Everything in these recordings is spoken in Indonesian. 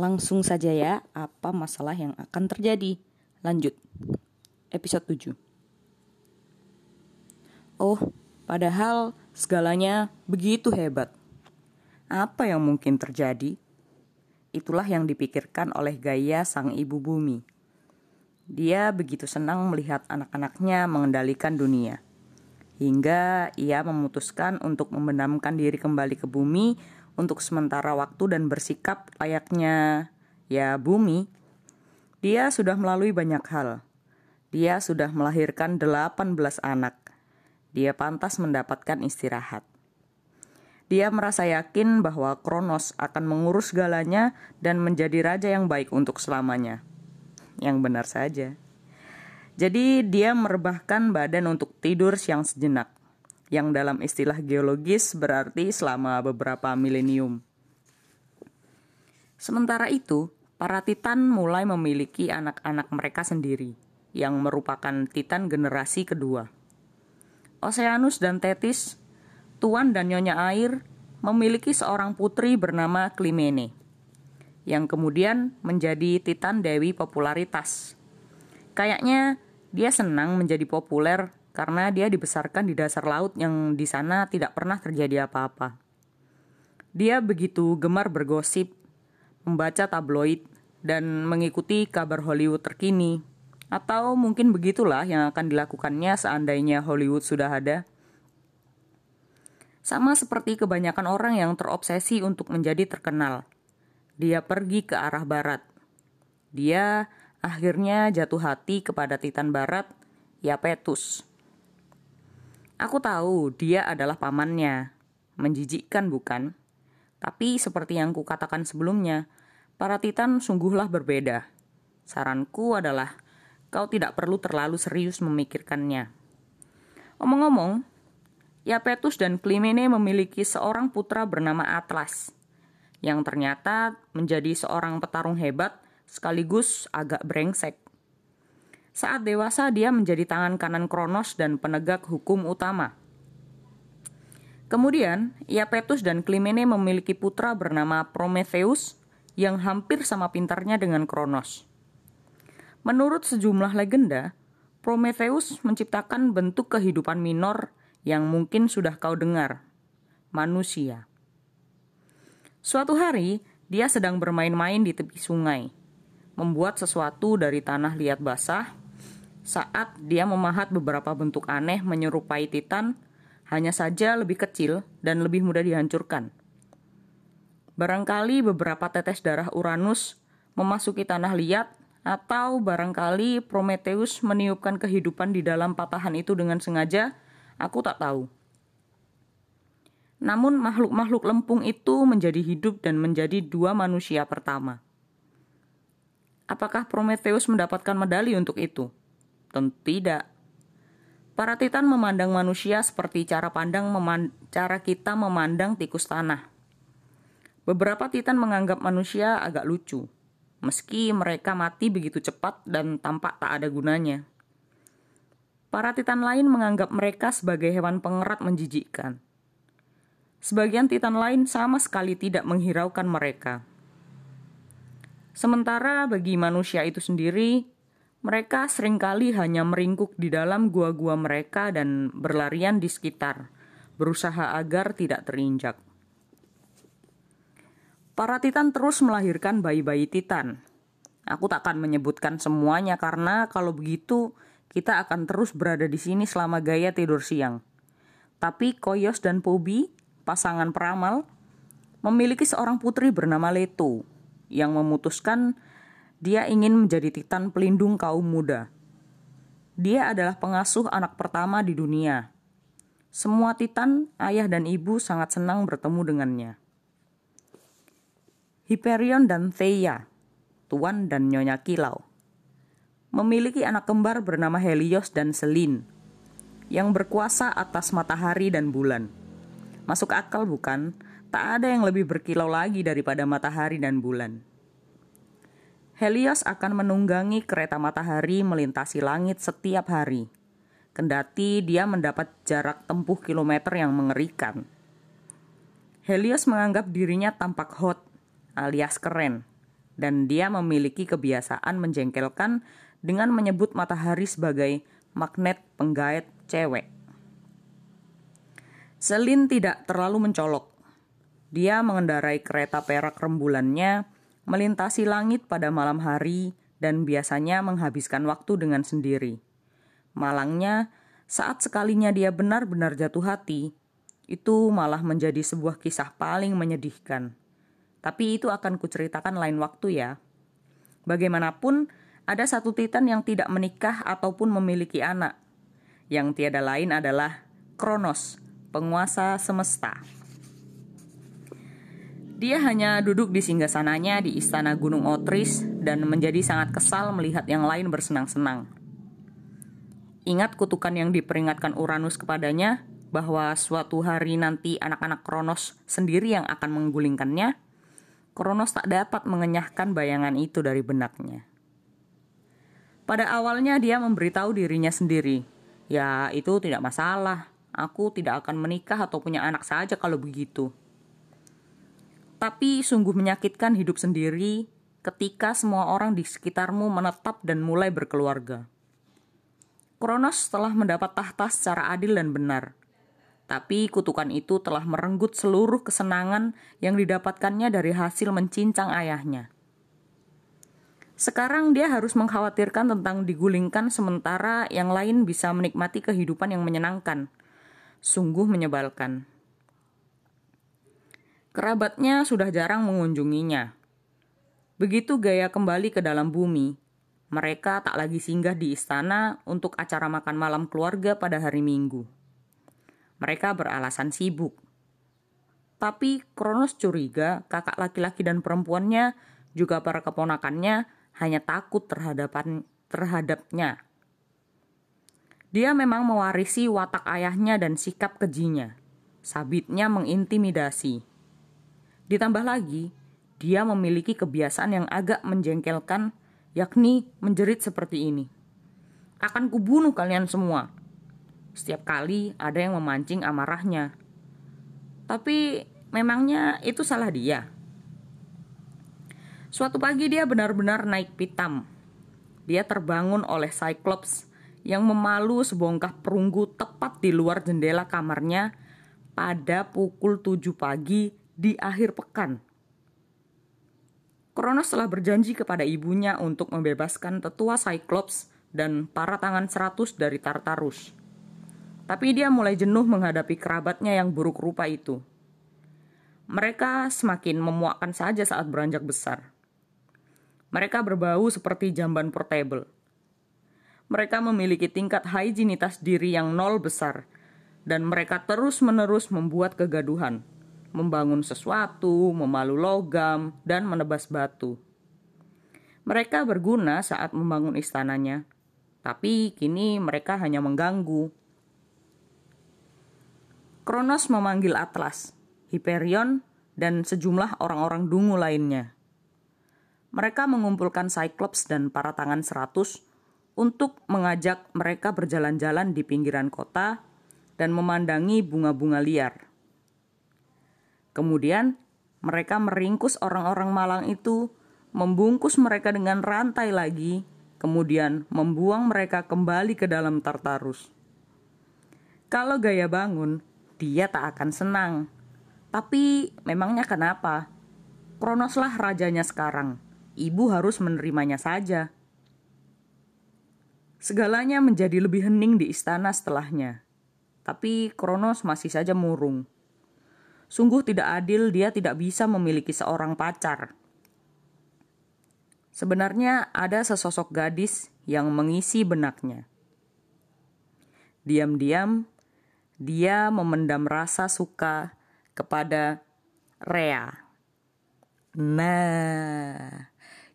Langsung saja ya, apa masalah yang akan terjadi? Lanjut. Episode 7. Oh, padahal segalanya begitu hebat. Apa yang mungkin terjadi? Itulah yang dipikirkan oleh Gaia sang ibu bumi. Dia begitu senang melihat anak-anaknya mengendalikan dunia. Hingga ia memutuskan untuk membenamkan diri kembali ke bumi untuk sementara waktu dan bersikap layaknya ya bumi, dia sudah melalui banyak hal. Dia sudah melahirkan 18 anak. Dia pantas mendapatkan istirahat. Dia merasa yakin bahwa Kronos akan mengurus segalanya dan menjadi raja yang baik untuk selamanya. Yang benar saja. Jadi dia merebahkan badan untuk tidur siang sejenak yang dalam istilah geologis berarti selama beberapa milenium. Sementara itu, para Titan mulai memiliki anak-anak mereka sendiri, yang merupakan Titan generasi kedua. Oceanus dan Tethys, Tuan dan Nyonya Air, memiliki seorang putri bernama Clymene, yang kemudian menjadi Titan Dewi popularitas. Kayaknya dia senang menjadi populer karena dia dibesarkan di dasar laut yang di sana tidak pernah terjadi apa-apa. Dia begitu gemar bergosip, membaca tabloid, dan mengikuti kabar Hollywood terkini. Atau mungkin begitulah yang akan dilakukannya seandainya Hollywood sudah ada. Sama seperti kebanyakan orang yang terobsesi untuk menjadi terkenal. Dia pergi ke arah barat. Dia akhirnya jatuh hati kepada Titan Barat, Yapetus. Aku tahu dia adalah pamannya. Menjijikkan bukan? Tapi seperti yang kukatakan sebelumnya, para titan sungguhlah berbeda. Saranku adalah kau tidak perlu terlalu serius memikirkannya. Omong-omong, Yapetus dan Klimene memiliki seorang putra bernama Atlas, yang ternyata menjadi seorang petarung hebat sekaligus agak brengsek. Saat dewasa, dia menjadi tangan kanan Kronos dan penegak hukum utama. Kemudian, Iapetus dan Klimene memiliki putra bernama Prometheus yang hampir sama pintarnya dengan Kronos. Menurut sejumlah legenda, Prometheus menciptakan bentuk kehidupan minor yang mungkin sudah kau dengar, manusia. Suatu hari, dia sedang bermain-main di tepi sungai, membuat sesuatu dari tanah liat basah saat dia memahat beberapa bentuk aneh menyerupai Titan, hanya saja lebih kecil dan lebih mudah dihancurkan. Barangkali beberapa tetes darah Uranus memasuki tanah liat, atau barangkali Prometheus meniupkan kehidupan di dalam patahan itu dengan sengaja, aku tak tahu. Namun makhluk-makhluk lempung itu menjadi hidup dan menjadi dua manusia pertama. Apakah Prometheus mendapatkan medali untuk itu? Tentu tidak. Para titan memandang manusia seperti cara pandang cara kita memandang tikus tanah. Beberapa titan menganggap manusia agak lucu, meski mereka mati begitu cepat dan tampak tak ada gunanya. Para titan lain menganggap mereka sebagai hewan pengerat menjijikkan. Sebagian titan lain sama sekali tidak menghiraukan mereka. Sementara bagi manusia itu sendiri, mereka sering kali hanya meringkuk di dalam gua-gua mereka dan berlarian di sekitar, berusaha agar tidak terinjak. Para titan terus melahirkan bayi-bayi titan. Aku tak akan menyebutkan semuanya karena kalau begitu kita akan terus berada di sini selama gaya tidur siang. Tapi Koyos dan Pobi, pasangan peramal, memiliki seorang putri bernama Leto yang memutuskan dia ingin menjadi titan pelindung kaum muda. Dia adalah pengasuh anak pertama di dunia. Semua titan, ayah dan ibu sangat senang bertemu dengannya. Hyperion dan Theia, tuan dan nyonya kilau, memiliki anak kembar bernama Helios dan Selin, yang berkuasa atas matahari dan bulan. Masuk akal bukan? Tak ada yang lebih berkilau lagi daripada matahari dan bulan. Helios akan menunggangi kereta matahari melintasi langit setiap hari. Kendati dia mendapat jarak tempuh kilometer yang mengerikan. Helios menganggap dirinya tampak hot alias keren dan dia memiliki kebiasaan menjengkelkan dengan menyebut matahari sebagai magnet penggait cewek. Selin tidak terlalu mencolok. Dia mengendarai kereta perak rembulannya, melintasi langit pada malam hari, dan biasanya menghabiskan waktu dengan sendiri. Malangnya, saat sekalinya dia benar-benar jatuh hati, itu malah menjadi sebuah kisah paling menyedihkan. Tapi itu akan kuceritakan lain waktu ya. Bagaimanapun, ada satu titan yang tidak menikah ataupun memiliki anak. Yang tiada lain adalah Kronos, penguasa semesta. Dia hanya duduk di singgasananya di istana Gunung Otris dan menjadi sangat kesal melihat yang lain bersenang-senang. Ingat kutukan yang diperingatkan Uranus kepadanya bahwa suatu hari nanti anak-anak Kronos sendiri yang akan menggulingkannya? Kronos tak dapat mengenyahkan bayangan itu dari benaknya. Pada awalnya dia memberitahu dirinya sendiri, ya itu tidak masalah, aku tidak akan menikah atau punya anak saja kalau begitu. Tapi sungguh menyakitkan hidup sendiri ketika semua orang di sekitarmu menetap dan mulai berkeluarga. Kronos telah mendapat tahta secara adil dan benar. Tapi kutukan itu telah merenggut seluruh kesenangan yang didapatkannya dari hasil mencincang ayahnya. Sekarang dia harus mengkhawatirkan tentang digulingkan sementara yang lain bisa menikmati kehidupan yang menyenangkan. Sungguh menyebalkan. Kerabatnya sudah jarang mengunjunginya. Begitu gaya kembali ke dalam bumi, mereka tak lagi singgah di istana untuk acara makan malam keluarga pada hari Minggu. Mereka beralasan sibuk. Tapi Kronos curiga kakak laki-laki dan perempuannya juga para keponakannya hanya takut terhadapan terhadapnya. Dia memang mewarisi watak ayahnya dan sikap kejinya. Sabitnya mengintimidasi. Ditambah lagi, dia memiliki kebiasaan yang agak menjengkelkan, yakni menjerit seperti ini. Akan kubunuh kalian semua. Setiap kali ada yang memancing amarahnya. Tapi memangnya itu salah dia. Suatu pagi dia benar-benar naik pitam. Dia terbangun oleh Cyclops yang memalu sebongkah perunggu tepat di luar jendela kamarnya pada pukul 7 pagi di akhir pekan. Kronos telah berjanji kepada ibunya untuk membebaskan tetua Cyclops dan para tangan seratus dari Tartarus. Tapi dia mulai jenuh menghadapi kerabatnya yang buruk rupa itu. Mereka semakin memuakkan saja saat beranjak besar. Mereka berbau seperti jamban portable. Mereka memiliki tingkat higienitas diri yang nol besar, dan mereka terus-menerus membuat kegaduhan membangun sesuatu, memalu logam, dan menebas batu. Mereka berguna saat membangun istananya, tapi kini mereka hanya mengganggu. Kronos memanggil Atlas, Hyperion, dan sejumlah orang-orang dungu lainnya. Mereka mengumpulkan Cyclops dan para tangan seratus untuk mengajak mereka berjalan-jalan di pinggiran kota dan memandangi bunga-bunga liar. Kemudian mereka meringkus orang-orang malang itu, membungkus mereka dengan rantai lagi, kemudian membuang mereka kembali ke dalam Tartarus. Kalau gaya bangun, dia tak akan senang. Tapi memangnya kenapa? Kronoslah rajanya sekarang. Ibu harus menerimanya saja. Segalanya menjadi lebih hening di istana setelahnya. Tapi Kronos masih saja murung. Sungguh tidak adil dia tidak bisa memiliki seorang pacar. Sebenarnya ada sesosok gadis yang mengisi benaknya. Diam-diam, dia memendam rasa suka kepada Rea. Nah,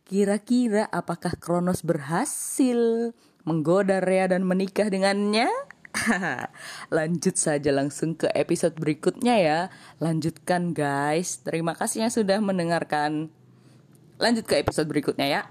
kira-kira apakah Kronos berhasil menggoda Rea dan menikah dengannya? Lanjut saja langsung ke episode berikutnya ya. Lanjutkan guys. Terima kasih yang sudah mendengarkan. Lanjut ke episode berikutnya ya.